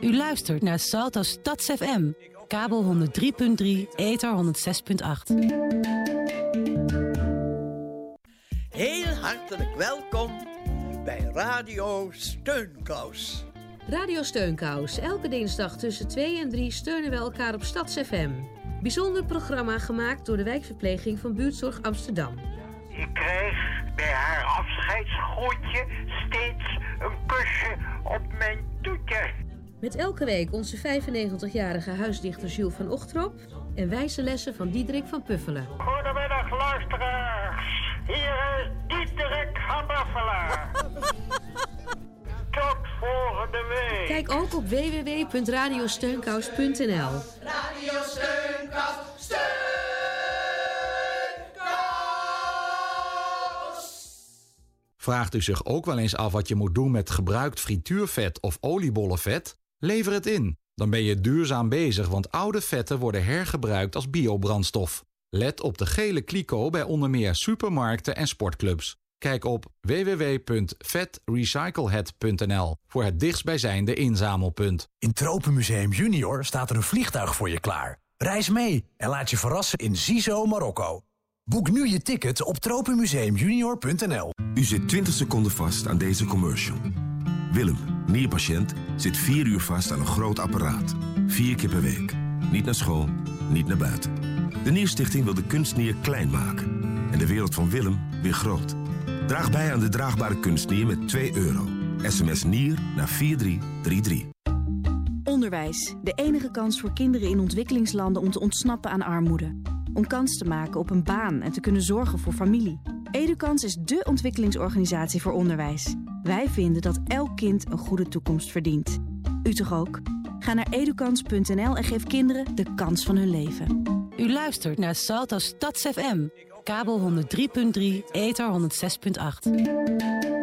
U luistert naar Salto Stads FM, kabel 103.3, ether 106.8. Heel hartelijk welkom bij Radio Steunkous. Radio Steunkous. Elke dinsdag tussen 2 en 3 steunen we elkaar op Stads FM. Bijzonder programma gemaakt door de wijkverpleging van Buurtzorg Amsterdam. Ik kreeg bij haar afscheidsgroetje steeds een kusje op mijn toetje. Met elke week onze 95-jarige huisdichter Jules van Ochtrop en wijze lessen van Diederik van Puffelen. Goedemiddag luisteraars. Hier is Diederik van Buffelen. Tot volgende week. Kijk ook op www.radiosteunkous.nl. Radio Steunkous, Steunkous. Vraagt u zich ook wel eens af wat je moet doen met gebruikt frituurvet of oliebollenvet? Lever het in. Dan ben je duurzaam bezig, want oude vetten worden hergebruikt als biobrandstof. Let op de gele kliko bij onder meer supermarkten en sportclubs. Kijk op www.vetrecyclehet.nl voor het dichtstbijzijnde inzamelpunt. In Tropenmuseum Junior staat er een vliegtuig voor je klaar. Reis mee en laat je verrassen in Zizo, Marokko. Boek nu je ticket op tropenmuseumjunior.nl. U zit 20 seconden vast aan deze commercial. Willem, nierpatiënt, zit 4 uur vast aan een groot apparaat. Vier keer per week. Niet naar school, niet naar buiten. De Nierstichting wil de kunstnier klein maken. En de wereld van Willem weer groot. Draag bij aan de draagbare kunstnier met 2 euro. SMS NIER naar 4333. Onderwijs. De enige kans voor kinderen in ontwikkelingslanden om te ontsnappen aan armoede. Om kans te maken op een baan en te kunnen zorgen voor familie. Edukans is dé ontwikkelingsorganisatie voor onderwijs. Wij vinden dat elk kind een goede toekomst verdient. U toch ook? Ga naar edukans.nl en geef kinderen de kans van hun leven. U luistert naar Salto Stads FM, kabel 103.3, ether 106.8.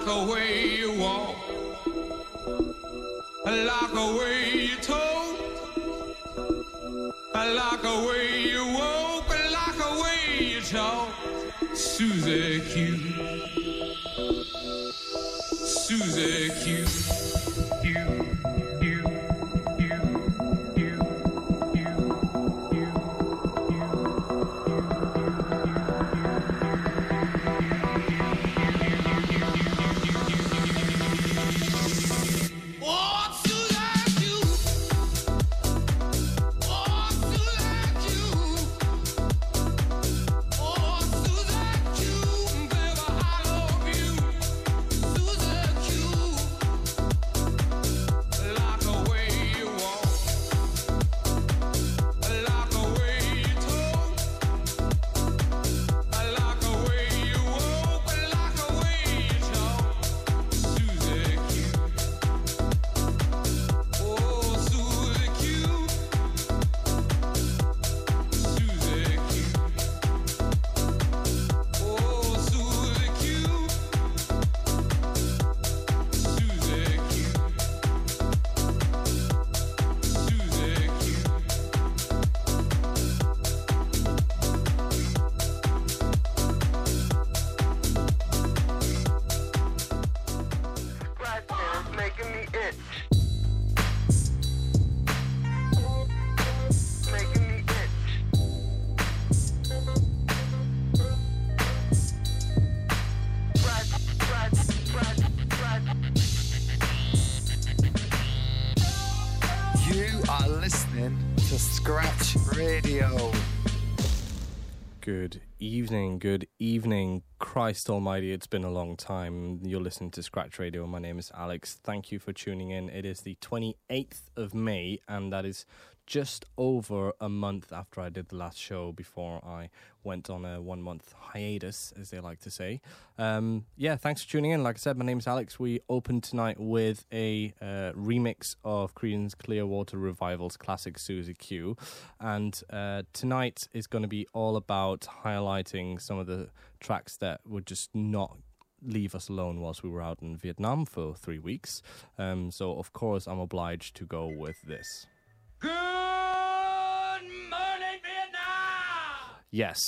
Like the way you walk, like the way you talk, like the way you walk, like the way you talk. Susie Q. Susie Q. Good evening, good evening. Christ Almighty, it's been a long time. You're listening to Scratch Radio. My name is Alex. Thank you for tuning in. It is the 28th of May, and that is just over a month after I did the last show before I went on a one month hiatus, as they like to say. Um, yeah, thanks for tuning in. Like I said, my name is Alex. We opened tonight with a uh, remix of Creedence Clearwater Revival's classic Susie Q. And uh, tonight is going to be all about highlighting some of the tracks that were just not leave us alone whilst we were out in Vietnam for three weeks. Um, so, of course, I'm obliged to go with this. Good morning, Vietnam! Yes,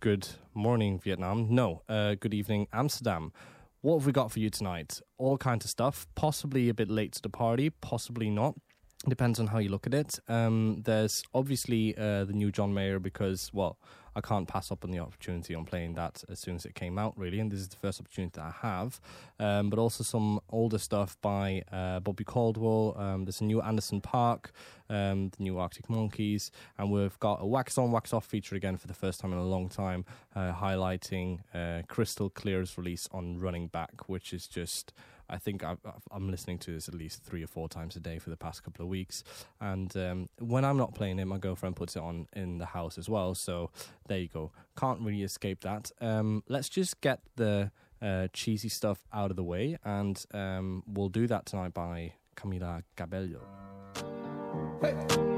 good morning, Vietnam. No, uh, good evening, Amsterdam. What have we got for you tonight? All kinds of stuff. Possibly a bit late to the party, possibly not. Depends on how you look at it. Um, there's obviously uh, the new John Mayer because, well, I can't pass up on the opportunity on playing that as soon as it came out, really. And this is the first opportunity that I have. Um, but also some older stuff by uh, Bobby Caldwell. Um, there's a new Anderson .Paak, um, the new Arctic Monkeys. And we've got a Wax On, Wax Off feature again for the first time in a long time, uh, highlighting uh, Crystal Clear's release on Running Back, which is just. I think i am listening to this at least three or four times a day for the past couple of weeks. And um, when I'm not playing it, my girlfriend puts it on in the house as well. So there you go. Can't really escape that. Um, let's just get the uh, cheesy stuff out of the way, and um, we'll do that tonight by Camila Cabello. Hey.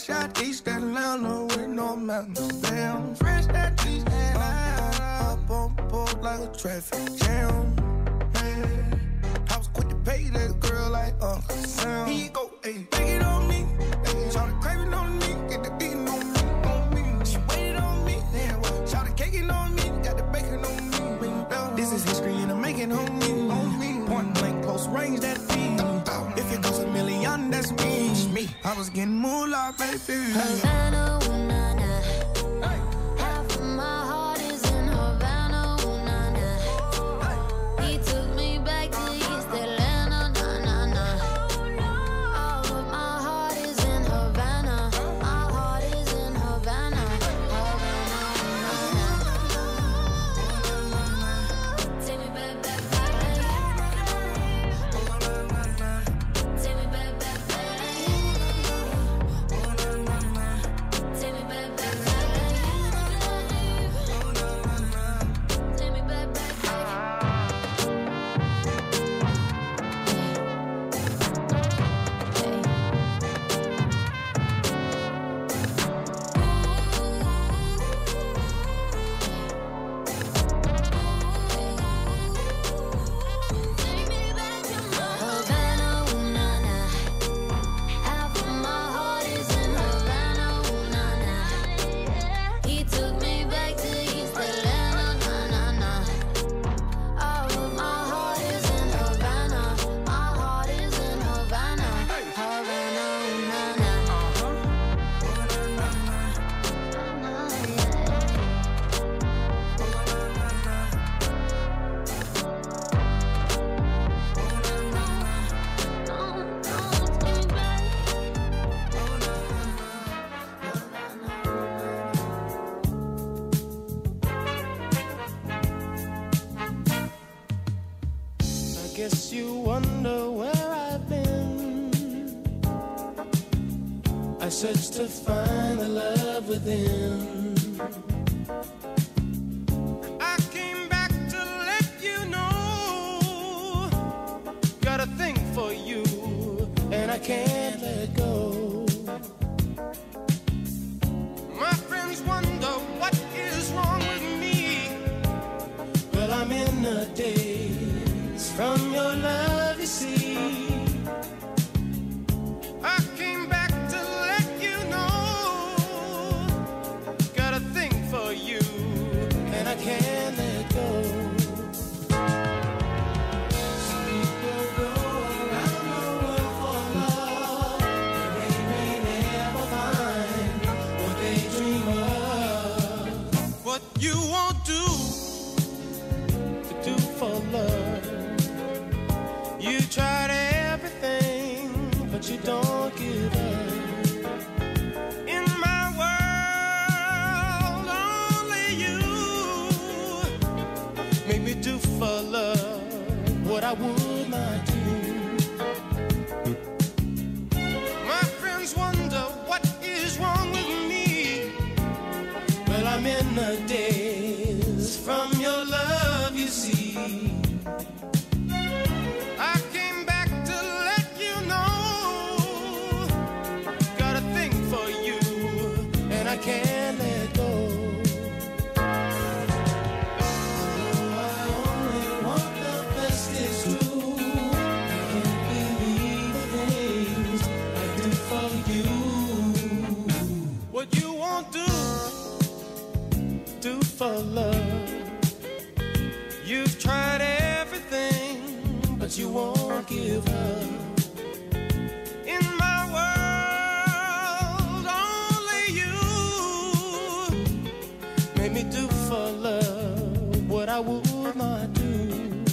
Fresh out East Atlanta with no mountains. Damn, fresh out East Atlanta. Up on board like a traffic jam. Hey. I was quick to pay that girl like Uncle Sam. you go, hey. I was getting moonlight, baby. Havana, where I've been. I search to find the love within. Don't give up. In my world, only you make me do for love what I would do for love. You've tried everything, but you won't give up. In my world, only you make me do for love what I would not do.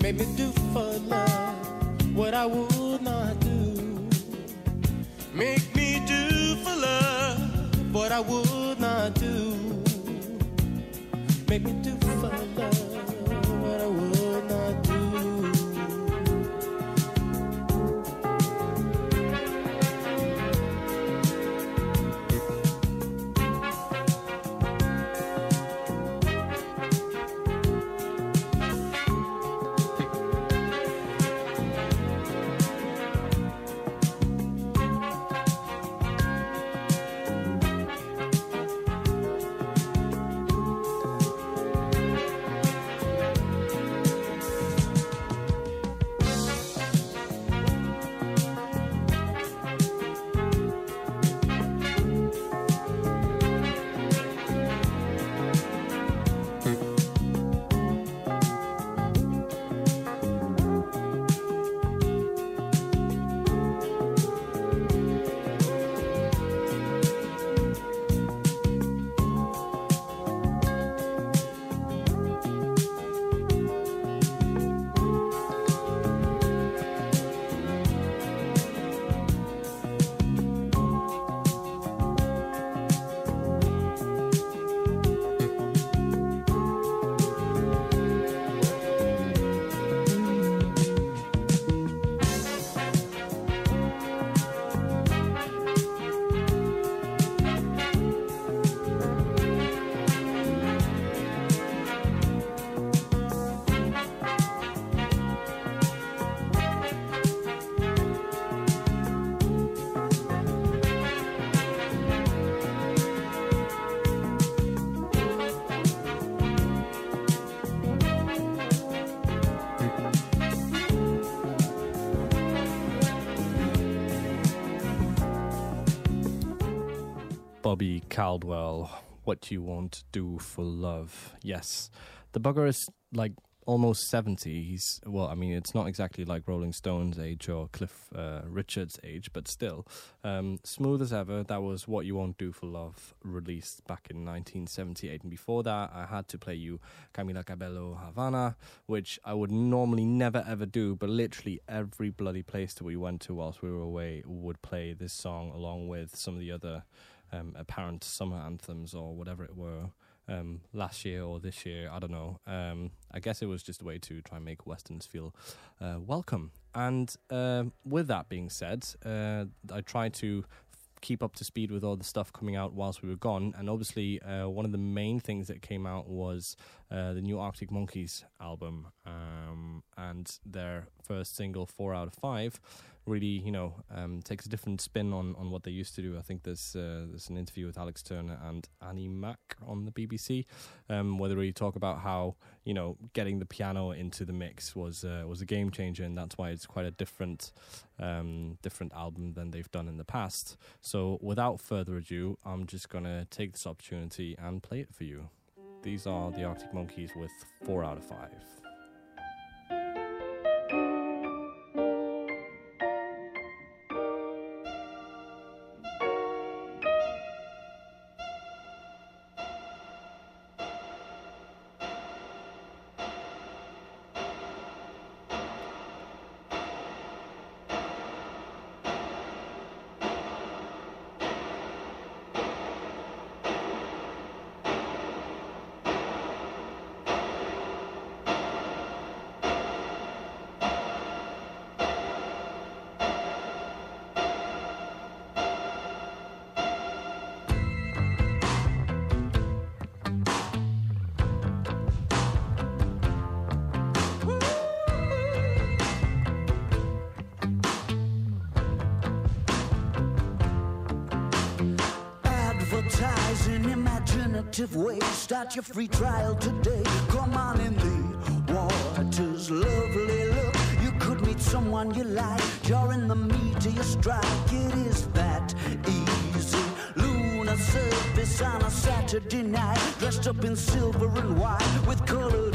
Make me do for love what I would not do. Make me do for love what I would not do. Make me do for love Bobby Caldwell, What You Won't Do for Love. Yes, the bugger is like almost 70. He's, well, I mean, it's not exactly like Rolling Stones' age or Cliff uh, Richard's age, but still. Um, smooth as ever, that was What You Won't Do for Love, released back in 1978. And before that, I had to play you Camila Cabello Havana, which I would normally never ever do, but literally every bloody place that we went to whilst we were away would play this song along with some of the other um, apparent summer anthems or whatever it were. um, last year or this year. I don't know. Um, I guess it was just a way to try and make Westerns feel uh, welcome. And um with that being said, uh, I tried to keep up to speed with all the stuff coming out whilst we were gone. And obviously, uh, one of the main things that came out was uh, the new Arctic Monkeys album um, and their first single, Four Out of Five. Really, you know, um, takes a different spin on, on what they used to do. I think there's uh, there's an interview with Alex Turner and Annie Mac on the BBC, um, where they really talk about how you know getting the piano into the mix was uh, was a game changer, and that's why it's quite a different um, different album than they've done in the past. So, without further ado, I'm just gonna take this opportunity and play it for you. These are the Arctic Monkeys with four out of five. Start your free trial today. Come on in the waters, lovely look. You could meet someone you like. You're the meat of your strike. It is that easy. Lunar surface on a Saturday night. Dressed up in silver and white with colored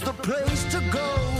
the place to go.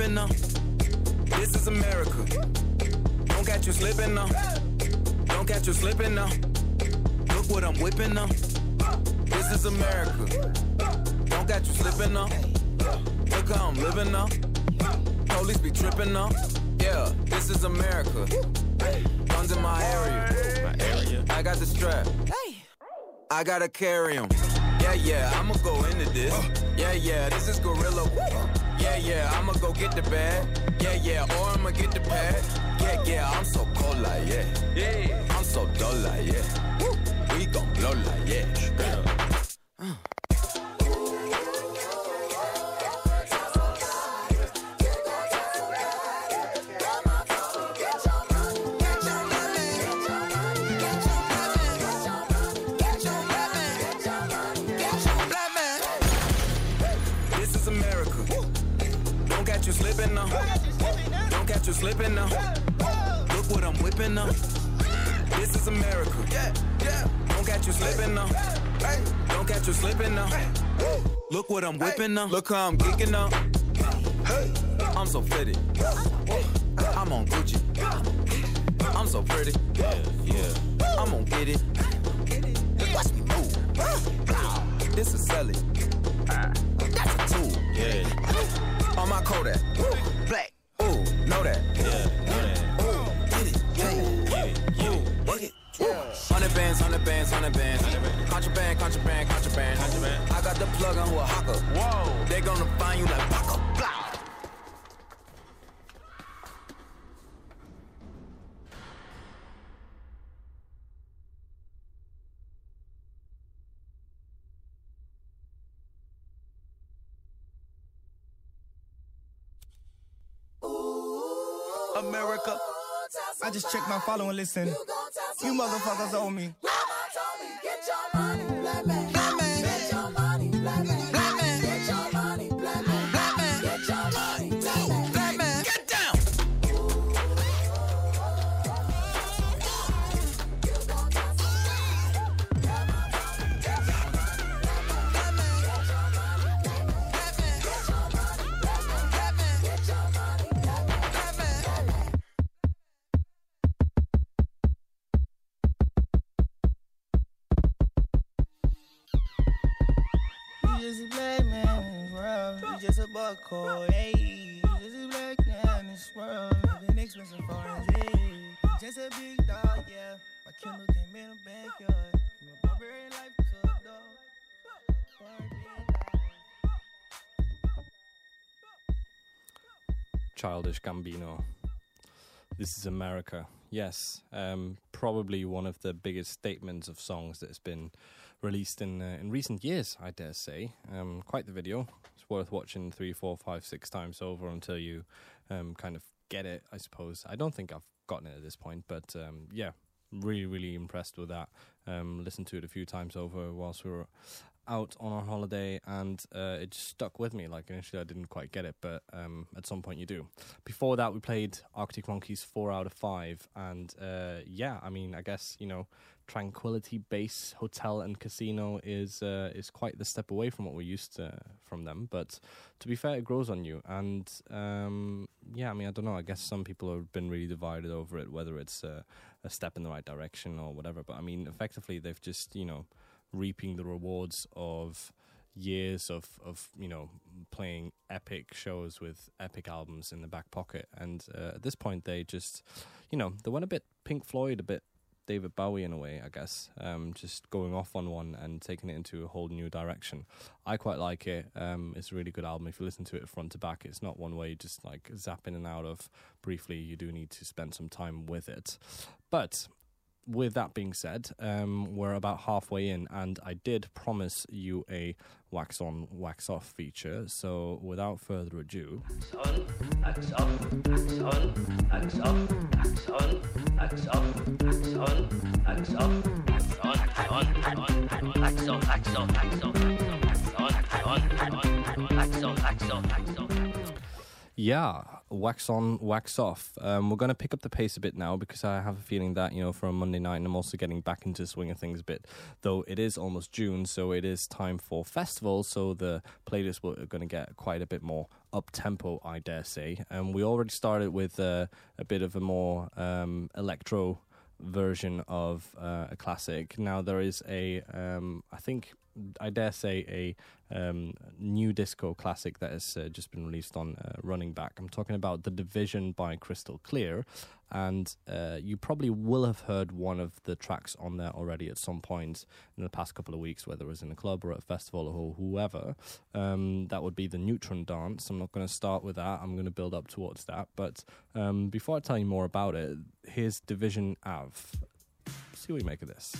What now. This is America. Don't catch you slipping now. Don't catch you slipping now. Look what I'm whipping now. This is America. Don't catch you slipping now. Look how I'm living now. Police be tripping now. Yeah, this is America. Guns in my area. My area. I got the strap. I gotta carry 'em. Yeah, yeah, I'ma go into this. Uh. Yeah, yeah, this is Gorilla. Yeah, I'ma go get the bag. Yeah, yeah, or I'ma get the pad. Yeah, yeah, I'm so cold like yeah. Yeah, I'm so dull like yeah. We gon' blow like yeah. Now. Look how I'm kicking now. I'm so fitted. I'm on Gucci. I'm so pretty. Yeah, yeah. I'm gonna get it. Watch me move. This is Sally. That's a tool. Yeah. On my Kodak. Black. Ooh, know that. Yeah. Ooh, get it. Get it. Get it. Get it. Hundred bands, hundred bands, hundred bands. Contraband, contraband, contraband. Contraband. I got the plug on who a hawker. Whoa. They gonna find you like Paco. Blah. America. I just checked my follow and listen. You motherfuckers owe me. A dog, yeah. My came in the backyard. A barbarian life a dog. Childish Gambino. This is America. Yes, um, probably one of the biggest statements of songs that has been released in uh, in recent years. I dare say. Um, quite the video. It's worth watching three, four, five, six times over until you um, kind of get it. I suppose. I don't think I've gotten it at this point, but um, yeah, really, really impressed with that. Um, listened to it a few times over whilst we were out on our holiday, and uh, it just stuck with me. Like initially, I didn't quite get it, but um, at some point you do. Before that, we played Arctic Monkeys four out of five, and uh, yeah, I mean, I guess you know, Tranquility Base Hotel and Casino is uh, is quite the step away from what we're used to from them. But to be fair, it grows on you, and um, yeah, I mean, I don't know. I guess some people have been really divided over it, whether it's uh, a step in the right direction or whatever. But I mean, effectively, they've just you know reaping the rewards of years of of you know playing epic shows with epic albums in the back pocket and uh, at this point they just you know they went a bit pink floyd a bit david bowie in a way i guess um, just going off on one and taking it into a whole new direction. I quite like it. Um, it's a really good album. If you listen to it front to back it's not one where you just like zap in and out of briefly. You do need to spend some time with it. But with that being said, um, we're about halfway in, and I did promise you a wax on, wax off feature. So, without further ado, on, axe off, axe on, axe off, axe on, axe off, axe on, axe off, axe on, on, on, axe off, axe off, axe off, axe on, on, on, axe off, axe off, axe off. Yeah, wax on, wax off. Um, we're going to pick up the pace a bit now because I have a feeling that, you know, for a Monday night, and I'm also getting back into swing of things a bit. Though it is almost June, so it is time for festivals, so the playlist are going to get quite a bit more up tempo, I dare say. And we already started with uh, a bit of a more um, electro version of uh, a classic. Now there is a, um, I think, I dare say a um, new disco classic that has uh, just been released on uh, Running Back. I'm talking about The Division by Crystal Clear, and uh, you probably will have heard one of the tracks on there already at some point in the past couple of weeks, whether it was in a club or at a festival or whoever. Um, that would be the Neutron Dance. I'm not going to start with that. I'm going to build up towards that. But um, before I tell you more about it, here's Division Ave. See what you make of this.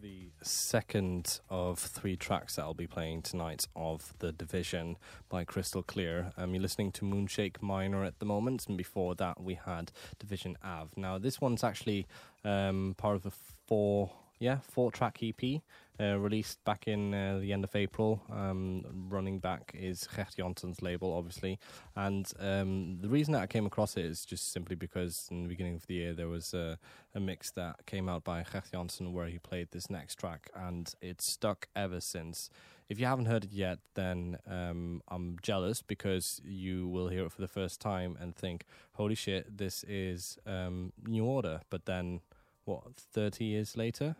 The second of three tracks that I'll be playing tonight of The Division by Crystal Clear. Um, you're listening to Moonshake Minor at the moment, and before that we had Division Av. Now this one's actually um, part of a four, yeah, four track EP. Uh, released back in uh, the end of April. Um, running back is Gerd Janson's label, obviously. And um, the reason that I came across it is just simply because in the beginning of the year there was a, a mix that came out by Gerd Janson where he played this next track, and it's stuck ever since. If you haven't heard it yet, then um, I'm jealous because you will hear it for the first time and think, holy shit, this is um, New Order. But then, what, 30 years later?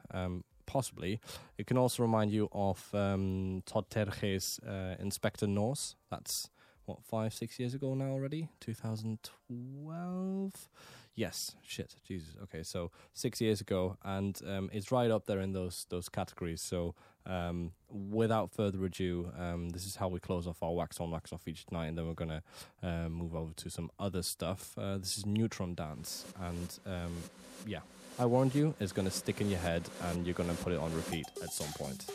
Possibly. It can also remind you of um, Todd Terje's uh, Inspector Norse. That's what five, six years ago now already. 2012. Yes, shit, Jesus. Okay, so six years ago, and um, it's right up there in those those categories. So, um, without further ado, um, this is how we close off our wax on, wax off each night, and then we're gonna uh, move over to some other stuff. Uh, this is Neutron Dance, and um, yeah, I warned you, it's gonna stick in your head, and you're gonna put it on repeat at some point.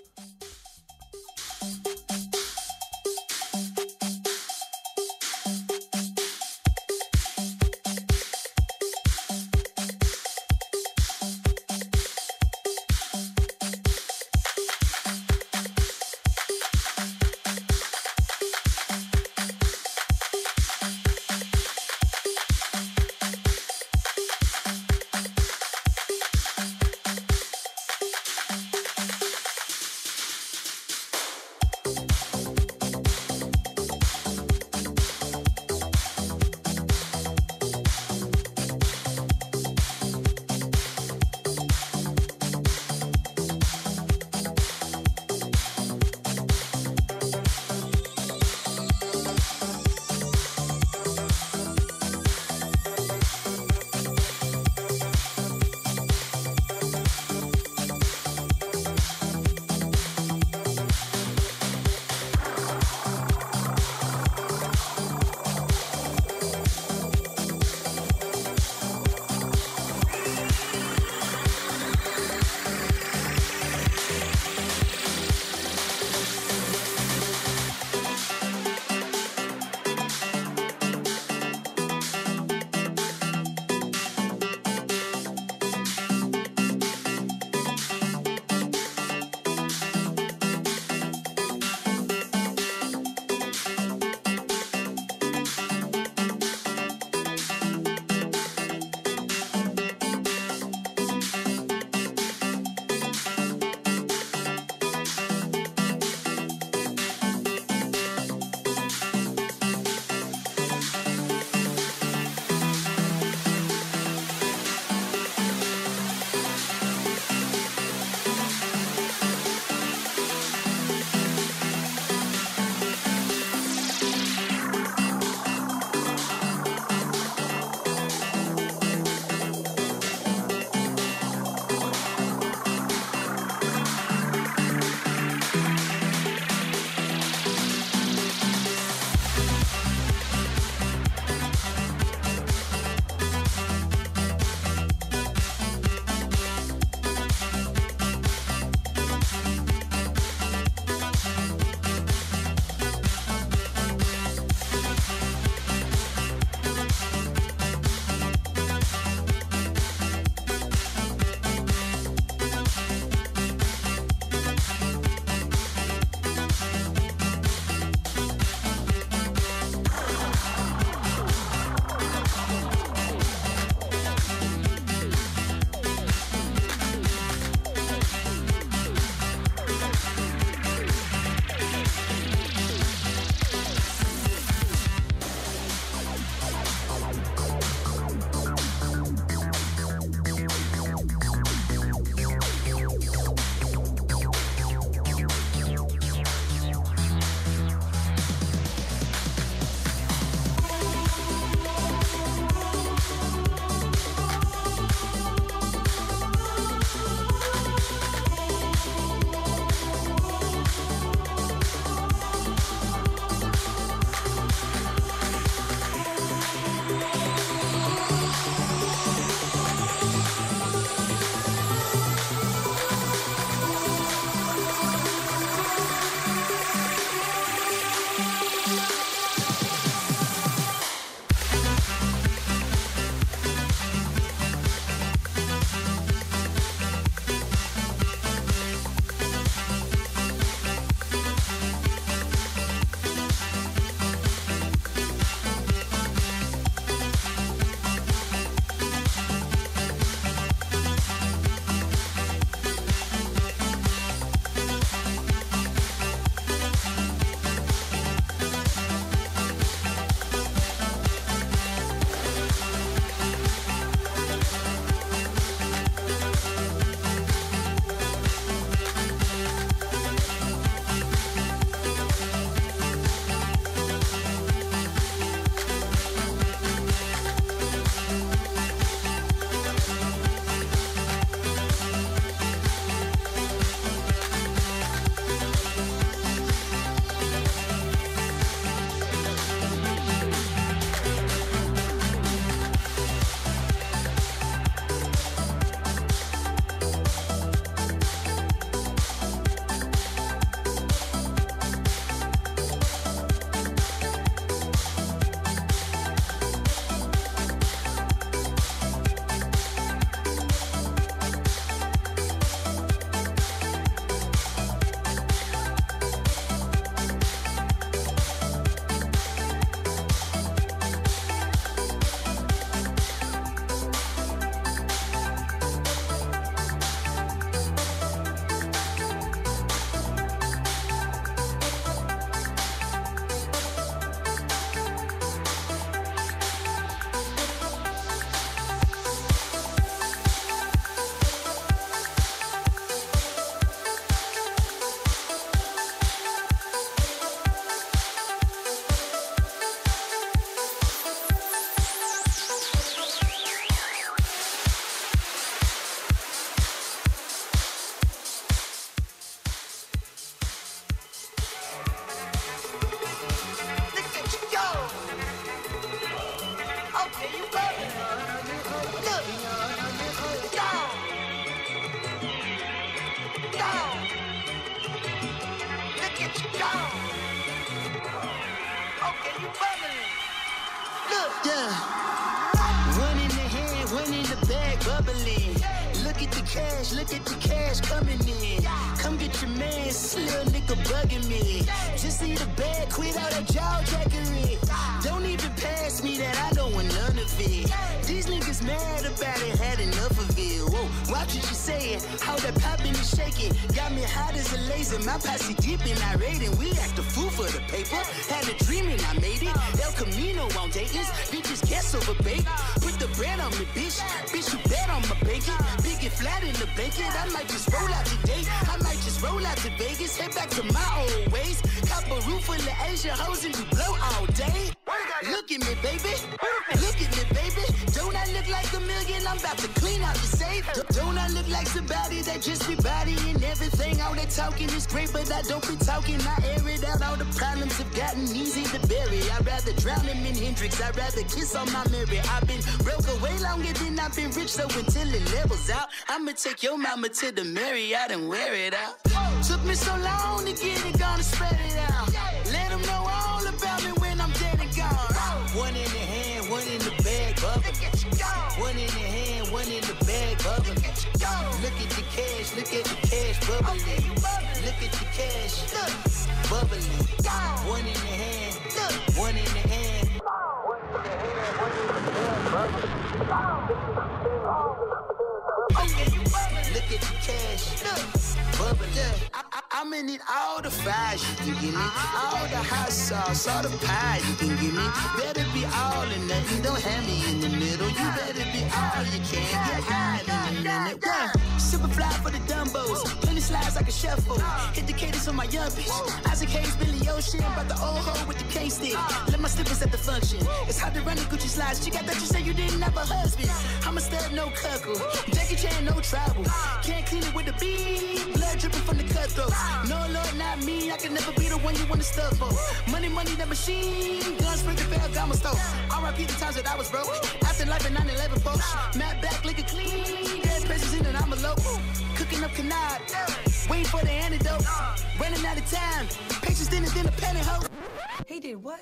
Laser, my posse deep and irate, and we act a fool for the paper. Had a dream and I made it. El Camino on Dayton's, bitches guess over bake. Put the bread on me, bitch. Bitch, you bet on my bacon. Big and flat in the blanket. I might just roll out today. I might just roll out to Vegas. Head back to my old ways. Cop a roof full of Asian hoes and you blow all day. Look at me, baby. Look at me, baby. Don't I look like a million? I'm about to clean out the safe. Look like somebody that just be bodying everything? All that talking is great, but I don't be talking. I air it out. All the problems have gotten easy to bury. I'd rather drown him in Hendrix. I'd rather kiss on my mirror. I've been broke way longer than I've been rich, so until it levels out, I'ma take your mama to the Marriott and wear it out. Took me so long to get it, gonna spread it out. Let them know all about me when I'm dead and gone. One in the hand, one in the bag, bubbling. One in the hand, one in the cash, look at the cash bubbling. Look at the cash, bubbling. One in the hand, one in the hand. Look at the cash, bubbling. I, I, I'm in it all the fries you can give me, all the hot sauce, all the pie you can give me. Better be all in nothing, don't have me in the middle. You better be all you can. Get high in a minute. One, super fly for the Dumbos, plenty slides like a shuffle. Hit the cadence on my young bitch. Isaac Hayes, Billy Ocean, about the old hoe with the K stick. Let my slippers at the function. It's hard to run the Gucci slides. She got that you say you didn't have a husband. I'm a stud, no cuckle. Jackie Chan, no travel. Can't clean it with the beat. Blood dripping from the cutthroats. No, Lord, not me. I can never be the one you want to stuff for. Money, money, the machine. Guns, the bell, got my stove. RIP the times that I was broke. After life in 9 11 folks. Matt back, liquor clean. Dead precious in and I'm a local. Cooking up canard. Waiting for the antidote. Running out of time. Patience thinner than a pantyhose. He did what?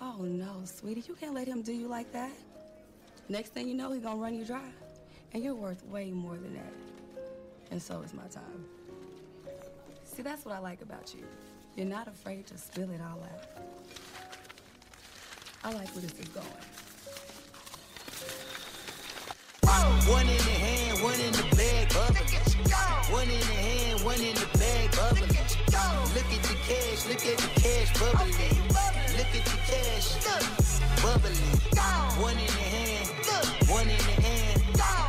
Oh no, sweetie, you can't let him do you like that. Next thing you know, he's gonna run you dry. And you're worth way more than that. And so is my time. See, that's what I like about you. You're not afraid to spill it all out. I like where this is going. One in the hand, one in the bag, bubbling. One in the hand, one in the bag, bubbling. Look at the cash, look at the cash bubbling. Look at the cash, bubbling. One in the hand, one in the hand,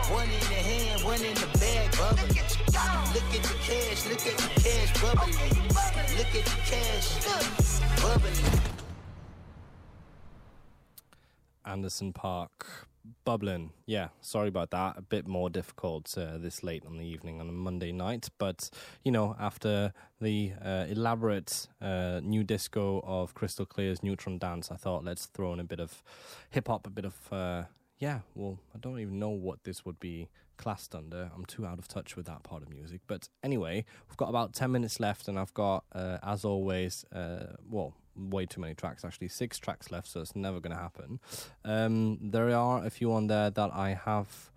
one in the hand, one in the cash, look at the cash bubbling. Look at the cash, bubbling. Anderson .Paak. Bubbling. Yeah, sorry about that. A bit more difficult uh, this late on the evening on a Monday night. But, you know, after the uh, elaborate uh, new disco of Crystal Clear's Neutron Dance, I thought let's throw in a bit of hip hop, a bit of, uh, yeah, well, I don't even know what this would be classed under. I'm too out of touch with that part of music. But anyway, we've got about 10 minutes left, and I've got, uh, as always, uh, well, way too many tracks actually six tracks left so it's never going to happen um, there are a few on there that i have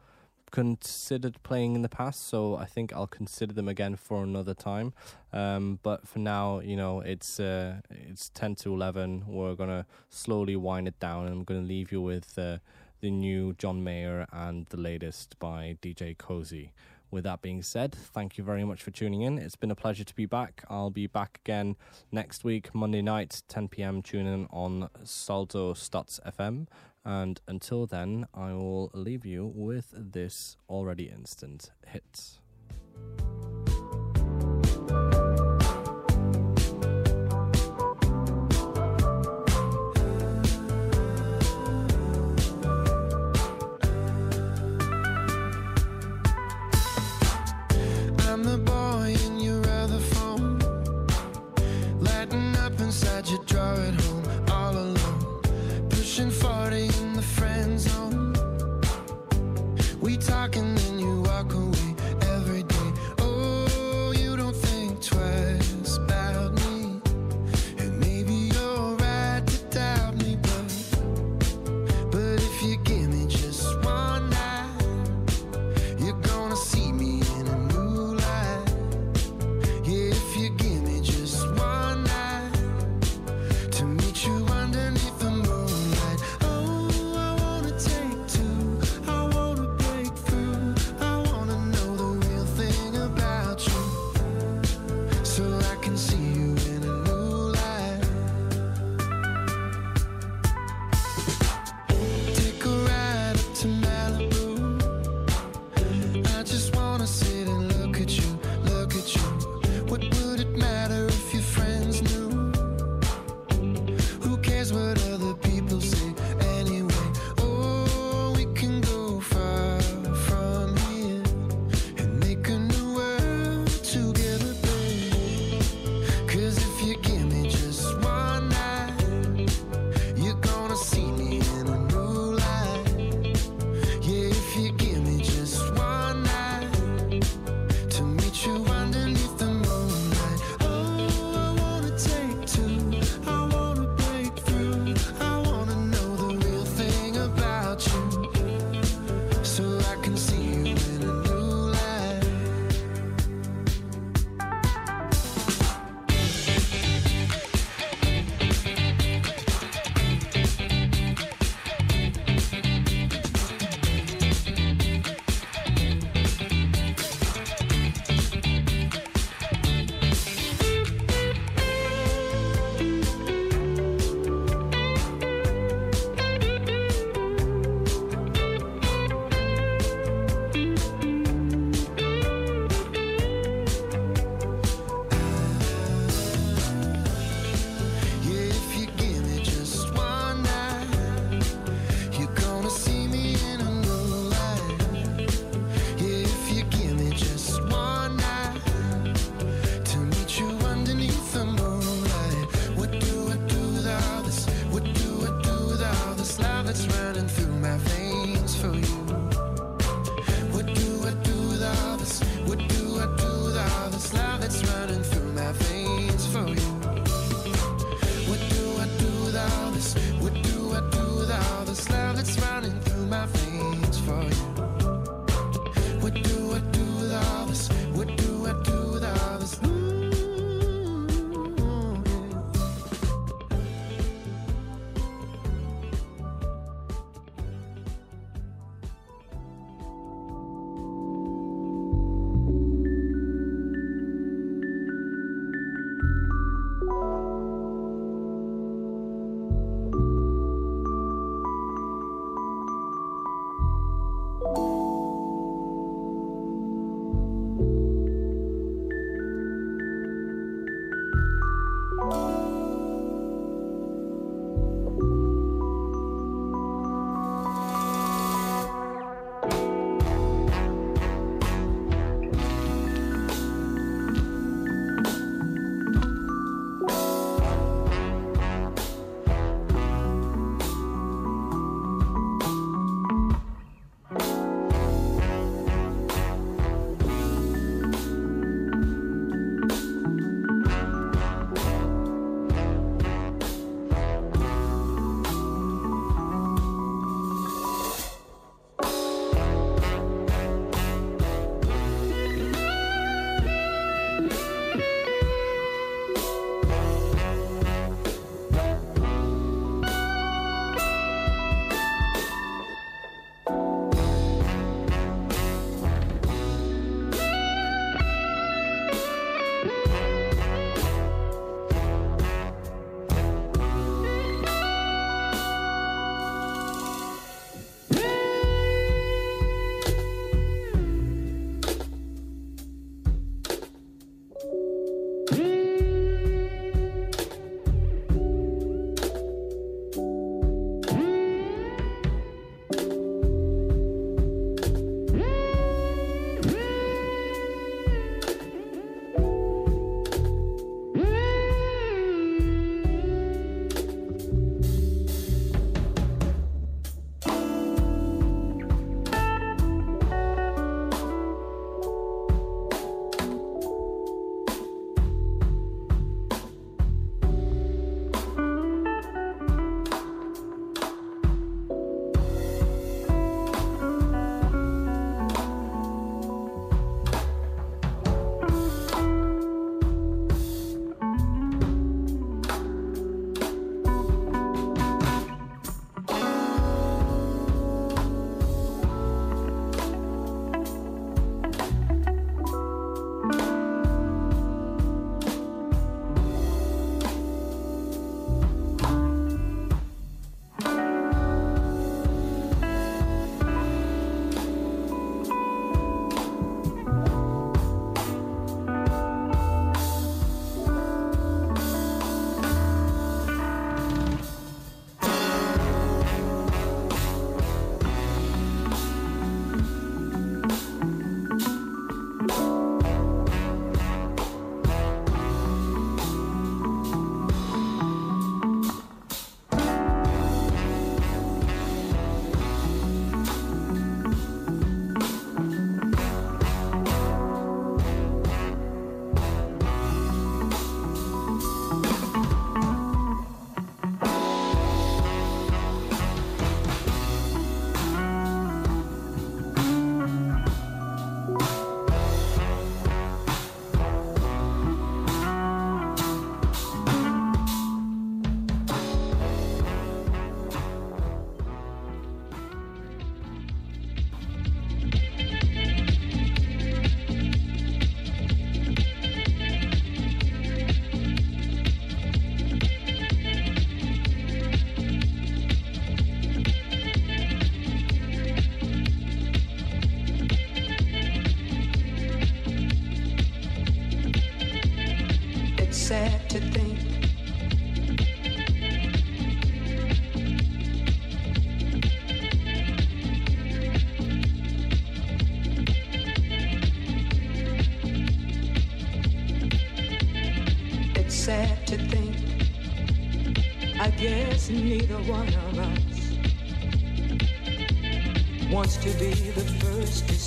considered playing in the past so i think i'll consider them again for another time um, but for now you know it's uh, it's 10 to 11 we're going to slowly wind it down and i'm going to leave you with uh, the new john mayer and the latest by dj Koze with that being said, thank you very much for tuning in. It's been a pleasure to be back. I'll be back again next week, Monday night, 10 p.m. Tune in on Salto Stutz FM. And until then, I will leave you with this already instant hit. Zone.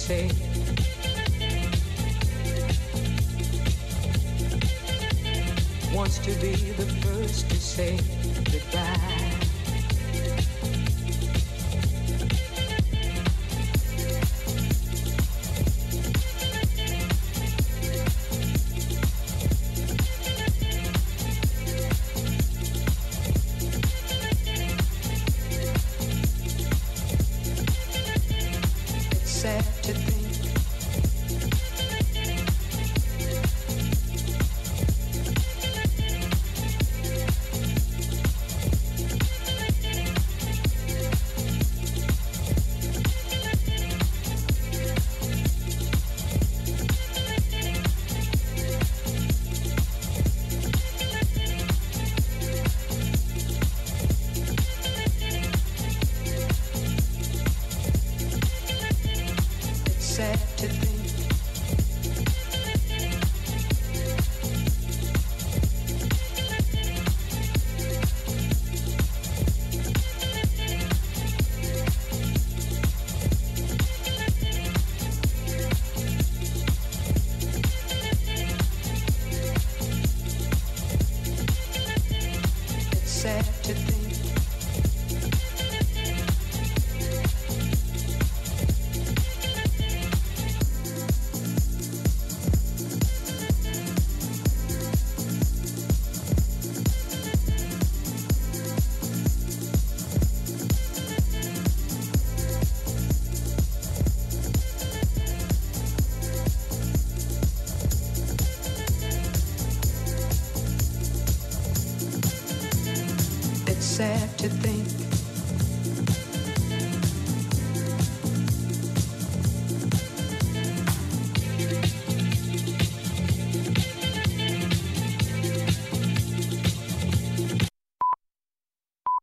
Say. Wants to be the first to say goodbye.